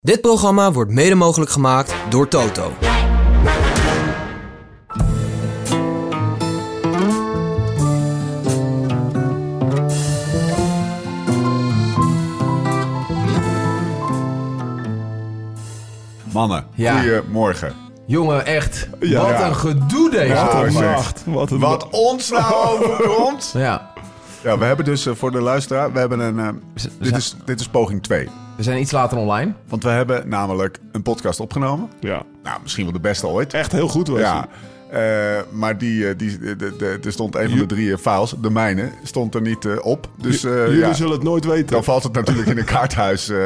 Dit programma wordt mede mogelijk gemaakt door Toto. Mannen, Ja. goedemorgen. Jongen, echt. Ja. wat Ja. een gedoe deze Ja, zeg, nacht. Wat een Wat ons nou overkomt. Ja, Ja, we hebben dus eh, voor de luisteraar, we hebben een, eh, we dit, is, dit is poging 2. we zijn iets later online. Want we hebben namelijk een podcast opgenomen. Ja, Nou, misschien wel de beste ooit. echt heel goed was Ja, eh, maar die, eh, die, de, de, er stond een van de drie eh, files, de mijne, stond er niet op. Dus eh, Jullie ja, zullen het nooit weten. dan valt het natuurlijk in een kaarthuis. eh.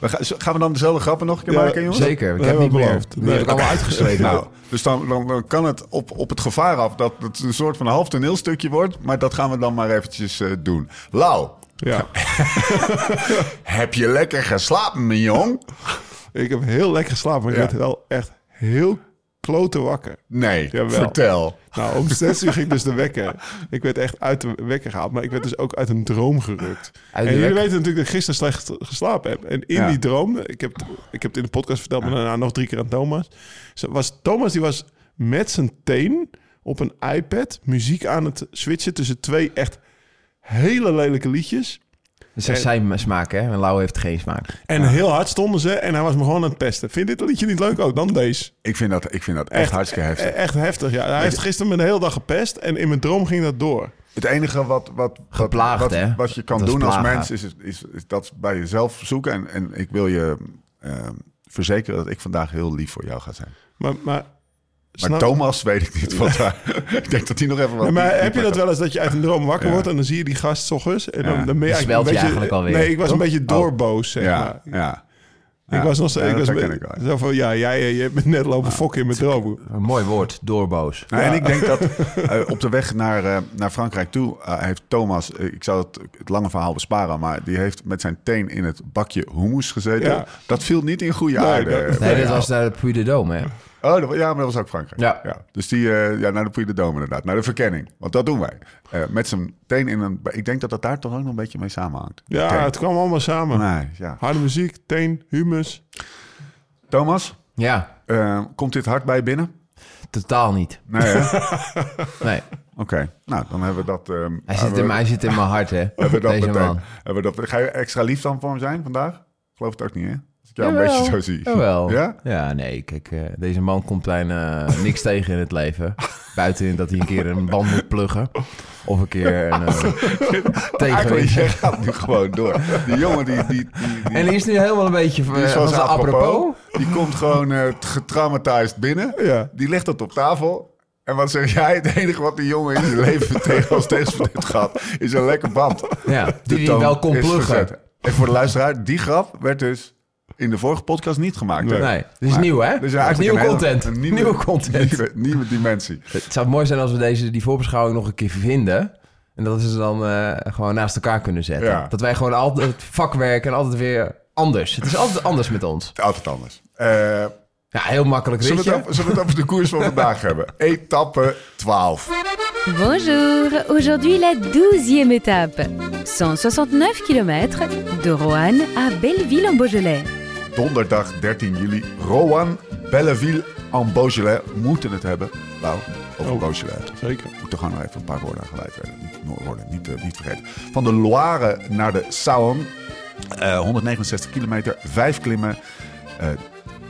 we gaan, gaan we dan dezelfde grappen nog een keer Ja, maken, jongens? Zeker, ik heb niet we meer. beloofd. Die Nee. heb ik allemaal uitgeschreven. Nou, dus dan, dan, dan kan het op, op het gevaar af dat het een soort van half toneelstukje wordt. Maar dat gaan we dan maar eventjes eh, doen. Lau, Ja, heb je lekker geslapen, mijn jong? ik heb heel lekker geslapen, maar ik Ja. werd wel echt heel klote wakker. Nee, Jawel. vertel. Nou, om zes uur ging dus de wekker. Ik werd echt uit de wekker gehaald, maar ik werd dus ook uit een droom gerukt. En jullie weten natuurlijk dat ik gisteren slecht geslapen heb. En in Ja. die droom, ik heb, ik heb het in de podcast verteld, maar daarna nog drie keer aan Thomas. Was, Thomas die was met zijn teen op een iPad muziek aan het switchen tussen twee echt hele lelijke liedjes. Dat is zijn smaak, hè? En Lau heeft geen smaak. En heel hard stonden ze en hij was me gewoon aan het pesten. Vind dit liedje niet leuk ook? Dan deze. Ik vind dat, ik vind dat echt, Echt, hartstikke heftig. E- Echt heftig, ja. Hij heeft gisteren me de hele dag gepest en in mijn droom ging dat door. Het enige wat, wat, Geplaagd, wat, hè? wat je kan Dat doen als mens is, is, is, is dat bij jezelf zoeken. En, en ik wil je eh, verzekeren dat ik vandaag heel lief voor jou ga zijn. Maar, maar, Maar snap- Thomas weet ik niet wat daar. ik denk dat hij nog even wat. Maar heb je dat wel eens dat je uit een droom wakker Ja. wordt en dan zie je die gast ochtends en dan, dan ben je eigenlijk zwelt een je beetje... eigenlijk alweer, Nee, ik was een beetje doorboos, zeg Ja, maar. ja. Ik Ja. was nog steeds... Ja, ik dat was ik. Zo van, ja, jij eh, je hebt me net lopen fokken in mijn droom. Een mooi woord, doorboos. Nou, En ik denk dat eh, op de weg naar, eh, naar Frankrijk toe heeft Thomas, ik zou het, het lange verhaal besparen, maar die heeft met zijn teen in het bakje hummus gezeten. Ja. Dat viel niet in goede Nee, aarde. dat- Nee, dit was daar de Puy de Dôme, hè? Oh, dat, ja, maar dat was ook Frankrijk. Ja. Dus die, eh, ja, naar de Puy de Dôme inderdaad, naar de verkenning. Want dat doen wij. Eh, met zijn teen in een, ik denk dat dat daar toch ook nog een beetje mee samenhangt. Ja, Teen. het kwam allemaal samen. Nee, ja. Harde muziek, teen, humus. Thomas, Ja, eh, komt dit hard bij je binnen? totaal niet. Nee? Nee, Oké, nou dan hebben we dat. ehm, hij hebben zit, we- in, hij zit in mijn hart, hè? Hebben we dat Deze meteen. man. Hebben we dat, ga je extra lief dan voor hem zijn vandaag? Ik geloof het ook niet, hè? Jou een Jawel, beetje zo zie. Jawel. Ja? Ja, nee, kijk, eh, deze man komt bijna eh, niks tegen in het leven. Buiten dat hij een keer een band moet pluggen. Of een keer een uh, Eigenlijk, tegenwind. jij gaat nu gewoon door. Die jongen die... die, die, die En die is nu helemaal een beetje die van, is van zoals zijn apropos. apropos. Die komt gewoon eh getraumatiseerd binnen. Ja. Die legt dat op tafel. En wat zeg jij? Het enige wat die jongen in zijn leven tegen als tegenspel heeft gehad... is een lekker band. Ja, die toon wel kon pluggen. verzet. En voor de luisteraar, die grap werd dus in de vorige podcast niet gemaakt. hè? Nee, dit is Maar- nieuw, hè? Dus is eigenlijk nieuwe een hele- content. een nieuwe, nieuwe content. Nieuwe, nieuwe dimensie. Het zou mooi zijn als we deze, die voorbeschouwing nog een keer vinden. En dat we ze dan eh, gewoon naast elkaar kunnen zetten. Ja. Dat wij gewoon altijd vakwerk en altijd weer anders. Het is altijd anders met ons. Altijd anders. Eh, Ja, heel makkelijk zullen, we ritje. het over, zullen we het over de koers van vandaag hebben? Etappe 12. Bonjour, aujourd'hui la douzième étape. 169 km de Roanne à Belleville en Beaujolais. Donderdag 13 juli. Rowan, Belleville en Beaujolais. Moeten het hebben. Nou, over Oh. Beaujolais. Zeker. Moeten gewoon nog even een paar woorden aan geleid werden. Worden, niet, eh, niet vergeten. Van de Loire naar de Saône. Eh, 169 kilometer, vijf klimmen. eh,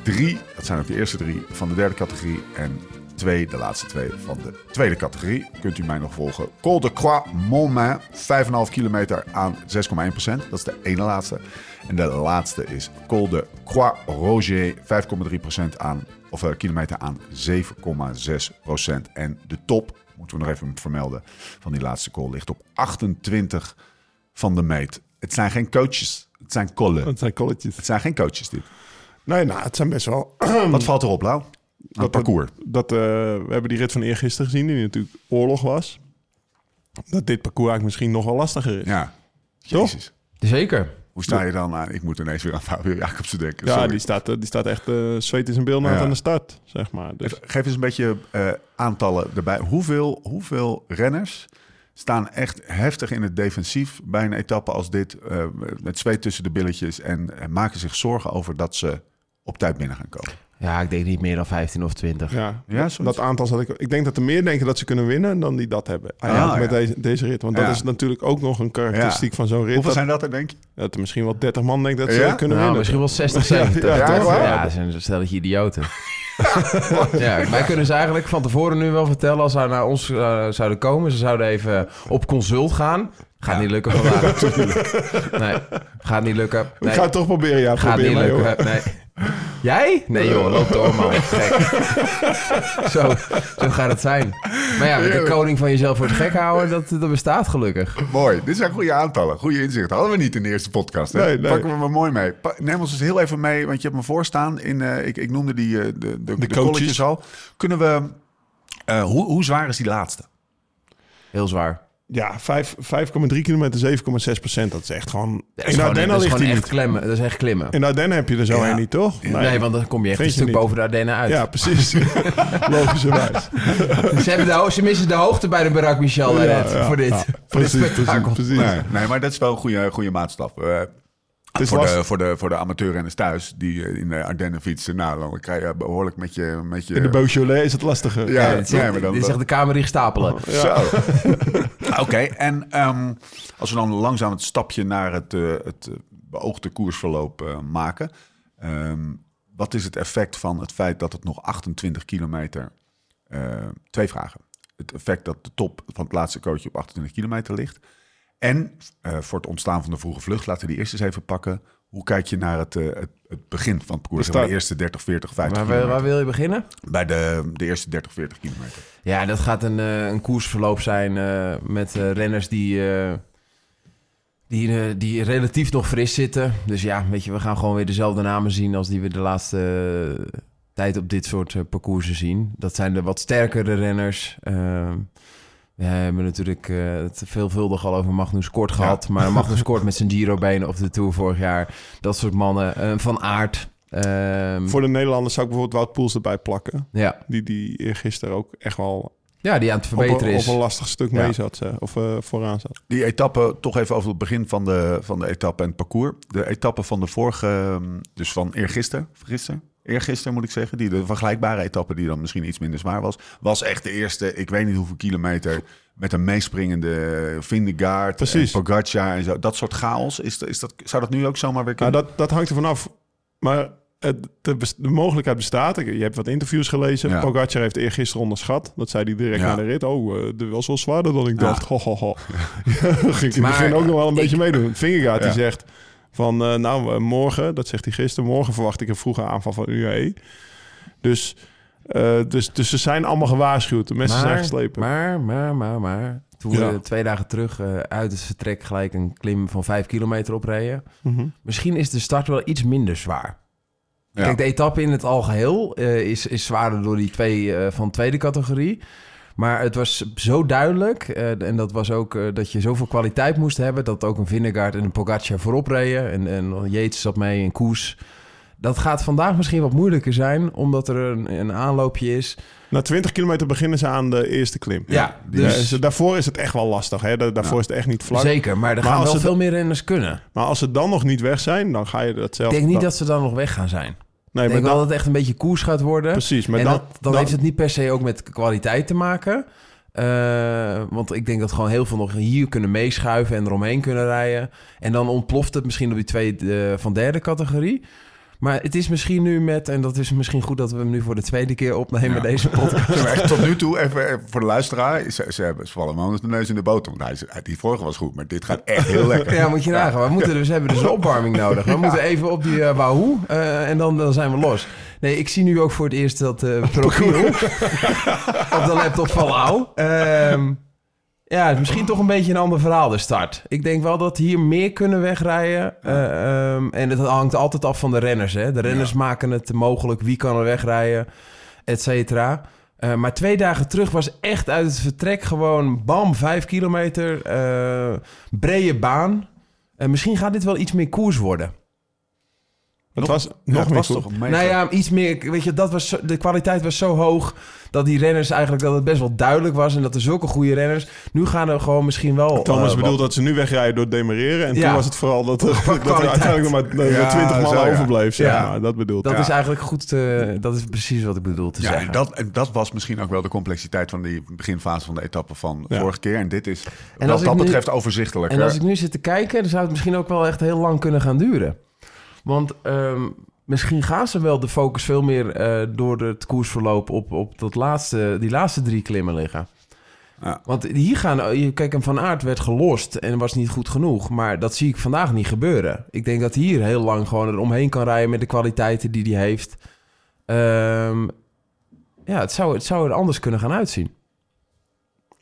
drie, dat zijn ook de eerste drie van de derde categorie. En twee, de laatste twee van de tweede categorie. Kunt u mij nog volgen. Col de Croix Montmain, 5,5 kilometer aan 6,1 procent. Dat is de ene laatste. En de laatste is Col de Croix Roger, 5,3 procent aan, of eh, kilometer aan 7,6 procent. En de top, moeten we nog even vermelden, van die laatste call ligt op 28 van de meet. Het zijn geen coaches, het zijn kollen. Dat zijn kolletjes. Het zijn geen coaches dit. Nee, nou, het zijn best wel... Wat valt erop, Lau? Aan het parcours. Dat, eh, we hebben die rit van eergisteren gezien, die natuurlijk oorlog was. Dat dit parcours eigenlijk misschien nog wel lastiger is. Ja. Toch? Jezus. Zeker. Hoe sta je dan aan? Ik moet ineens weer aan Fabio Jacobsen denken. Ja, Sorry. die staat, eh, die staat echt eh zweet in zijn beeld Ja. aan de start, zeg maar. Dus, Even- Geef eens een beetje eh, aantallen erbij. Hoeveel, hoeveel renners staan echt heftig in het defensief bij een etappe als dit. eh, met zweet tussen de billetjes. En, en maken zich zorgen over dat ze op tijd binnen gaan komen. Ja, ik denk niet meer dan 15 of 20. Ja, Ja, dat aantal zat ik... Ik denk dat er meer denken dat ze kunnen winnen dan die dat hebben. Ah, Eigenlijk met ja. deze, deze rit. Want Ja. dat is natuurlijk ook nog een karakteristiek van zo'n rit. Hoeveel Dat, zijn dat er, denk je? dat er misschien wel 30 man denkt dat ze Ja? kunnen Nou, winnen. misschien wel 60, 70. Ja, dat zijn een stelletje idioten. ja, wij kunnen ze eigenlijk van tevoren nu wel vertellen... als ze naar ons eh, zouden komen... ze zouden even op consult gaan. Gaat Ja. niet lukken vandaag. nee, gaat niet lukken. Ik ga het toch proberen, ja. gaat Probeer niet hoor. lukken. Nee. Jij? Nee joh, loop door man. Gek. zo, zo gaat het zijn. Maar ja, met de koning van jezelf voor het gek houden... dat, dat bestaat gelukkig. Mooi, dit zijn goede aantallen, goede inzichten. Hadden we niet in de eerste podcast. Hè? Nee, nee. Pakken we maar mooi mee. Pa- Neem ons eens heel even mee, want je hebt me voorstaan. In, eh, ik, ik noemde die, eh, de, de, de, al. Kunnen we... eh, hoe, hoe zwaar is die laatste? Heel zwaar. Ja, vijf- 5,3 kilometer, 7,6 procent. Dat is echt gewoon... Dat is in gewoon, Ardennen dat is ligt gewoon hij echt niet. klimmen. Dat is echt klimmen. In Ardennen heb je er zo Ja. een niet, toch? Nee, want dan kom je echt Vind een stuk boven de Ardennen uit. Ja, precies. Logischerwijs. Ze, hebben de, ze missen de hoogte bij de Barak Michel ja, voor dit, ja. voor dit Precies, spektakel. precies, precies. Nee, nee, maar dat is wel een goede, goede maatstaf. Het is voor, de, voor, de, voor de amateurrenners thuis die eh, in de Ardennen fietsen. Nou, dan krijg je behoorlijk met je... Met je In de Beaujolais is het lastiger. Ja, Ja, dit is echt- nee, maar dan- dit is echt de kamer stapelen. Zo. Oké, en ehm, als we dan langzaam het stapje naar het, eh, het eh, beoogde koersverloop eh, maken. ehm, wat is het effect van het feit dat het nog 28 kilometer... eh, twee vragen. Het effect dat de top van het laatste coachje op 28 kilometer ligt. En voor het ontstaan van de vroege vlucht, laten we die eerst eens even pakken. Hoe kijk je naar het, eh, het, het begin van het parcours? De eerste 30, 40, 50 Maar waar, kilometer. waar wil je beginnen? Bij de, de eerste 30, 40 kilometer. Ja, dat gaat een, eh, een koersverloop zijn eh, met renners die, die, die relatief nog fris zitten. Dus ja, weet je, we gaan gewoon weer dezelfde namen zien als die we de laatste tijd op dit soort parcoursen zien. Dat zijn de wat sterkere renners. Ehm, we hebben natuurlijk eh, het veelvuldig al over Magnus Kort gehad. Maar Magnus Kort met zijn Giro-benen of de Tour vorig jaar. Dat soort mannen. Eh, van Aert. Ehm, Voor de Nederlanders zou ik bijvoorbeeld Wout Poels erbij plakken. ja. Die, die eergisteren ook echt wel ja, die aan het op een, verbeteren op is. een lastig stuk Ja. mee zat. eh, Of eh, vooraan zat. Die etappe, toch even over het begin van de, van de etappe en het parcours. De etappe van de vorige, ehm, dus van eergisteren, gisteren, eergisteren moet ik zeggen, die de vergelijkbare etappe die dan misschien iets minder zwaar was, was echt de eerste, ik weet niet hoeveel kilometer, met een meespringende Vindegaard, Precies. en Pogacar en zo. Dat soort chaos, is, is dat, zou dat nu ook zomaar weer Nou, kunnen? dat, dat hangt er vanaf. Maar het, de, mogelijkheid bestaat. Je hebt wat interviews gelezen. Ja. Pogacar heeft eergisteren onderschat. Dat zei hij direct Ja. na de rit. Oh, eh, dit was wel zwaarder dan ik Ja. dacht. Ho, ho, ho. Ging ik in het begin ook nog wel een ik- beetje meedoen. Vingegaard die zegt van... eh, nou, eh, morgen, dat zegt hij gisteren... morgen verwacht ik een vroege aanval van UAE. Dus, eh, dus, dus ze zijn allemaal gewaarschuwd. De mensen zijn geslepen. Maar, maar, maar, maar. Toen Ja. we twee dagen terug eh, uit het vertrek gelijk een klim van vijf kilometer opreden. Mhm. Misschien is de start wel iets minder zwaar. Ja. Kijk, de etappe in het algeheel eh, is, is zwaarder door die twee eh, van tweede categorie. Maar het was zo duidelijk, eh, en dat was ook eh, dat je zoveel kwaliteit moest hebben... dat ook een Vingegaard en een Pogacar voorop reden. En, en Yates zat mee in koers. Dat gaat vandaag misschien wat moeilijker zijn, omdat er een, een aanloopje is. Na 20 kilometer beginnen ze aan de eerste klim. Ja, dus Ja, daarvoor is het echt wel lastig. Hè? Da- Daarvoor is het echt niet vlak. zeker. Maar er Maar gaan wel veel meer renners kunnen. Maar als ze dan nog niet weg zijn, dan ga je dat zelf... Ik denk niet dan- dat ze dan nog weg gaan zijn. Nee, ik maar denk dan, wel dat het echt een beetje koers gaat worden. Precies, maar en dan, dat, dan, heeft het niet per se ook met kwaliteit te maken. Eh, want ik denk dat gewoon heel veel nog hier kunnen meeschuiven en eromheen kunnen rijden. En dan ontploft het misschien op die twee eh, van derde categorie. Maar het is misschien nu met, en dat is misschien goed dat we hem nu voor de tweede keer opnemen, Ja. deze podcast. Echt tot nu toe, even, voor de luisteraar, ze, ze, hebben, ze vallen anders de neus in de boter. Want hij, is- hij- die vorige was goed, maar dit gaat echt heel lekker. Ja, moet je nagaan. We, moeten dus, we hebben dus opwarming nodig. We moeten even op die eh Wahoo eh, en dan, dan zijn we los. Nee, ik zie nu ook voor het eerst dat eh, profiel op de laptop van Lau. Ehm, ja, misschien toch een beetje een ander verhaal, de start. Ik denk wel dat hier meer kunnen wegrijden. Eh, ehm, en het hangt altijd af van de renners. Hè? De renners maken het mogelijk. Wie kan er wegrijden, et cetera. Eh, maar twee dagen terug was echt uit het vertrek gewoon bam, vijf kilometer, eh brede baan. Eh, misschien gaat dit wel iets meer koers worden. Het was nog Ja, het meer was cool. toch mega... Nou ja, iets meer. Weet je, dat was zo- de kwaliteit was zo hoog. Dat die renners eigenlijk dat het best wel duidelijk was. En dat er zulke goede renners. Nu gaan er gewoon misschien wel. Thomas eh, bedoelt wat- dat ze nu wegrijden door demereren. En Ja. toen was het vooral dat, dat er uiteindelijk nog maar, Ja, maar 20 man ja. overbleef. Zeg Ja. maar. Dat bedoelt Dat is eigenlijk goed. eh, dat is precies wat ik bedoel te Ja, zeggen. en dat, en dat was misschien ook wel de complexiteit van die beginfase van de etappe van Ja. vorige keer. En dit is als wat dat nu- betreft overzichtelijker. En als ik nu zit te kijken, dan zou het misschien ook wel echt heel lang kunnen gaan duren. Want ehm, misschien gaan ze wel de focus veel meer eh, door het koersverloop op, op dat laatste, die laatste drie klimmen liggen. Ja. Want hier gaan, je- kijk, en Van Aert werd gelost en was niet goed genoeg. Maar dat zie ik vandaag niet gebeuren. Ik denk dat hij hier heel lang gewoon eromheen kan rijden met de kwaliteiten die hij heeft. Ehm, ja, het zou, het zou er anders kunnen gaan uitzien.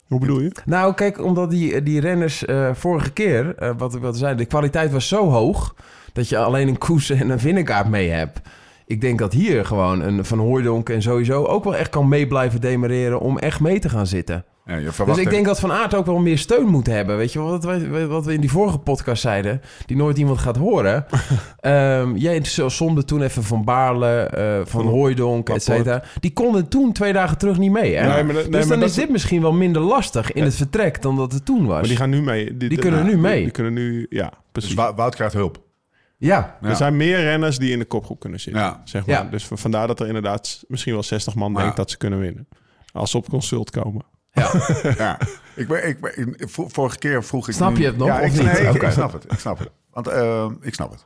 Hoe bedoel je? Nou, kijk, omdat die, die renners eh, vorige keer, eh, wat ik wilde zeggen, de kwaliteit was zo hoog dat je alleen een Koes en een Vinnegaard mee hebt. Ik denk dat hier gewoon een Van Hooijdonk en sowieso ook wel echt kan mee blijven demereren om echt mee te gaan zitten. Ja, je Dus ik denk dat Van Aert ook wel meer steun moet hebben. Weet je wel, wat, wij- wat we in die vorige podcast zeiden, die nooit iemand gaat horen. Ehm jij somde toen even Van Baarle, eh, Van Van Hooijdonk, et cetera. Die konden toen twee dagen terug niet mee. Hè? Nee, maar dat- nee, dus dan is dit misschien wel minder lastig in het vertrek dan dat het toen was. Maar die gaan nu mee. Die kunnen nu mee. Die kunnen nu, ja, precies. Dus Wout krijgt hulp. Ja, Ja. Er zijn meer renners die in de kopgroep kunnen zitten. Ja. Zeg maar. Ja. Dus vandaar dat er inderdaad misschien wel 60 man Maar- denkt dat ze kunnen winnen. Als ze op consult komen. Ja. ik, ben- ik, ben- ik- vo- vorige keer vroeg ik... Snap je het nog, Ja, of ik, niet? nee, ik- Oké. ik snap het. Ik snap het. Want eh, ik snap het.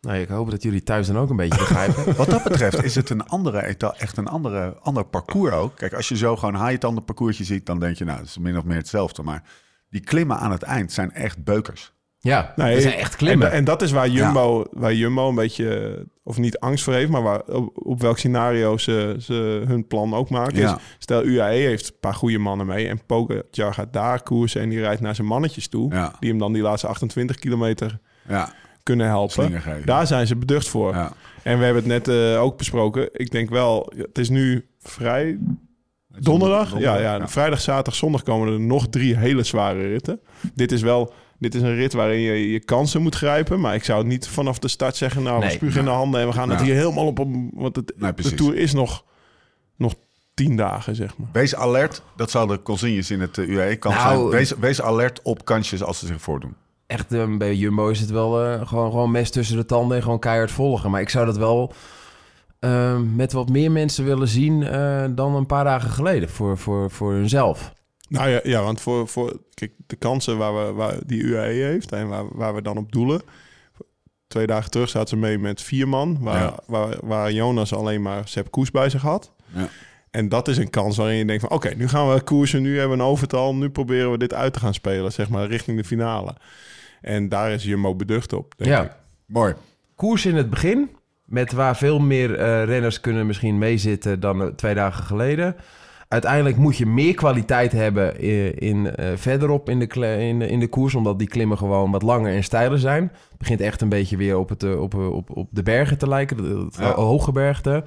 nou, ik hoop dat jullie thuis dan ook een beetje begrijpen. Wat dat betreft is het een andere echt een andere, ander parcours ook. Kijk, als je zo gewoon haaitanden parcoursje ziet, dan denk je, nou, het is min of meer hetzelfde. Maar die klimmen aan het eind zijn echt beukers. Ja, Nee, dat zijn echt klimmen. En, en dat is waar Jumbo, waar Jumbo een beetje, of niet angst voor heeft, maar waar, op, op welk scenario ze, ze hun plan ook maken. Ja. Is, stel, UAE heeft een paar goede mannen mee en Pogacar gaat daar koersen en die rijdt naar zijn mannetjes toe. Ja. Die hem dan die laatste 28 kilometer Ja, kunnen helpen. Daar zijn ze beducht voor. Ja. En we hebben het net eh, ook besproken. Ik denk wel, het is nu vrij donderdag. Ja, ja, vrijdag, zaterdag, zondag komen er nog drie hele zware ritten. Dit is wel, dit is een rit waarin je je kansen moet grijpen. Maar ik zou het niet vanaf de start zeggen, nou, we Nee. spugen in de handen en we gaan het hier helemaal op. om- Want het, Nee, de. Tour is nog, nog tien dagen, zeg maar. Wees alert, dat zal de consignes in het eh, UAE kant Nou, zijn. Wees, wees alert op kansjes als ze zich voordoen. Echt, eh, bij Jumbo is het wel eh, gewoon, gewoon mes tussen de tanden en gewoon keihard volgen. Maar ik zou dat wel met wat meer mensen willen zien eh, dan een paar dagen geleden voor, voor, voor hunzelf. Nou ja, ja want voor, voor kijk, de kansen waar we, waar die UAE heeft en waar, waar we dan op doelen. Twee dagen terug zaten ze mee met vier man, waar, Ja. waar, waar Jonas alleen maar Sepp Koes bij zich had. Ja. En dat is een kans waarin je denkt van... oké, nu gaan we koersen, nu hebben we een overtal... nu proberen we dit uit te gaan spelen, zeg maar, richting de finale. En daar is Jumbo beducht op, denk Ja. ik. Mooi. Koers in het begin, met waar veel meer eh, renners kunnen misschien meezitten dan eh, twee dagen geleden. Uiteindelijk moet je meer kwaliteit hebben in, in, eh, verderop in de, in, de- in de koers, omdat die klimmen gewoon wat langer en steiler zijn. Het begint echt een beetje weer op, het, eh, op, eh, op, op de bergen te lijken, de, Ja. hoge bergte.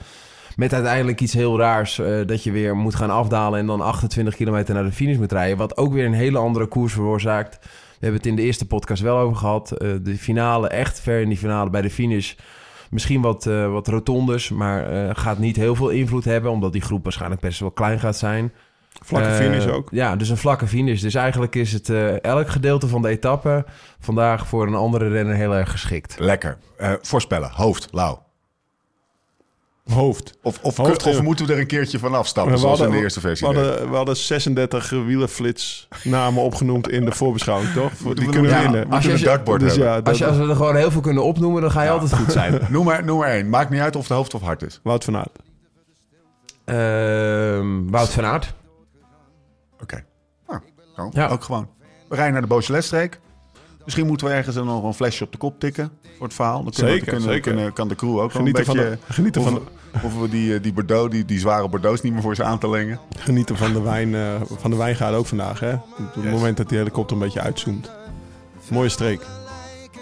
Met uiteindelijk iets heel raars, eh, dat je weer moet gaan afdalen en dan 28 kilometer naar de finish moet rijden. Wat ook weer een hele andere koers veroorzaakt. We hebben het in de eerste podcast wel over gehad. Eh, de finale, echt ver in die finale bij de finish. Misschien wat, eh, wat rotondes, maar eh, gaat niet heel veel invloed hebben, omdat die groep waarschijnlijk best wel klein gaat zijn. Vlakke Eh, finish ook. Ja, dus een vlakke finish. Dus eigenlijk is het eh, elk gedeelte van de etappe vandaag voor een andere renner heel erg geschikt. Lekker. Eh, voorspellen. Hoofd, Lau. Hoofd. Of, of, Hoofd, of moeten we er een keertje van afstappen, We zoals in hadden- de eerste versie? We hadden, we hadden 36 wielerflits namen opgenoemd in de voorbeschouwing, toch? Voor- Die we kunnen nog- winnen. Moeten Als we je- een dartboard Dus hebben? ja, Als, je, als we er gewoon heel veel kunnen opnoemen, dan ga je altijd goed zijn. Noem, maar, noem maar één. Maakt niet uit of het hoofd of hart is. Wout van Aert. Ehm, Wout van Aert. Oké. Nou. Ja. ook gewoon. We rijden naar de Beaujolais-streek. Misschien moeten we ergens dan nog een flesje op de kop tikken voor het verhaal. Dan kunnen, we- Zeker, kunnen, zeker. kunnen- kan de crew ook Genieten wel van een de, beetje... genieten of, van de, of we die, eh, die Bordeaux, die, die zware Bordeaux's niet meer voor ze aan te lengen. genieten van de wijn, eh, van de wijngaard ook vandaag, hè? Op het Yes. moment dat die helikopter een beetje uitzoomt. Mooie streek.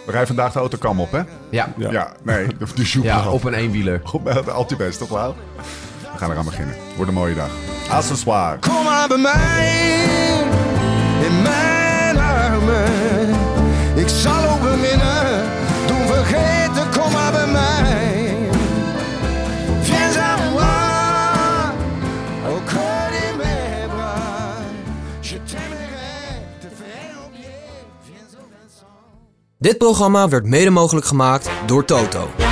We rijden vandaag de autocam op, hè? Ja, Ja. Ja, nee, de, de ja op een eenwieler. Op altijd best, toch wel? We gaan eraan beginnen. Wordt een mooie dag. Accessoire. Kom maar bij mij, in mijn armen. Ik zal ook beminnen, doen vergeten, kom maar bij mij. Viens. Dit programma werd mede mogelijk gemaakt door Toto.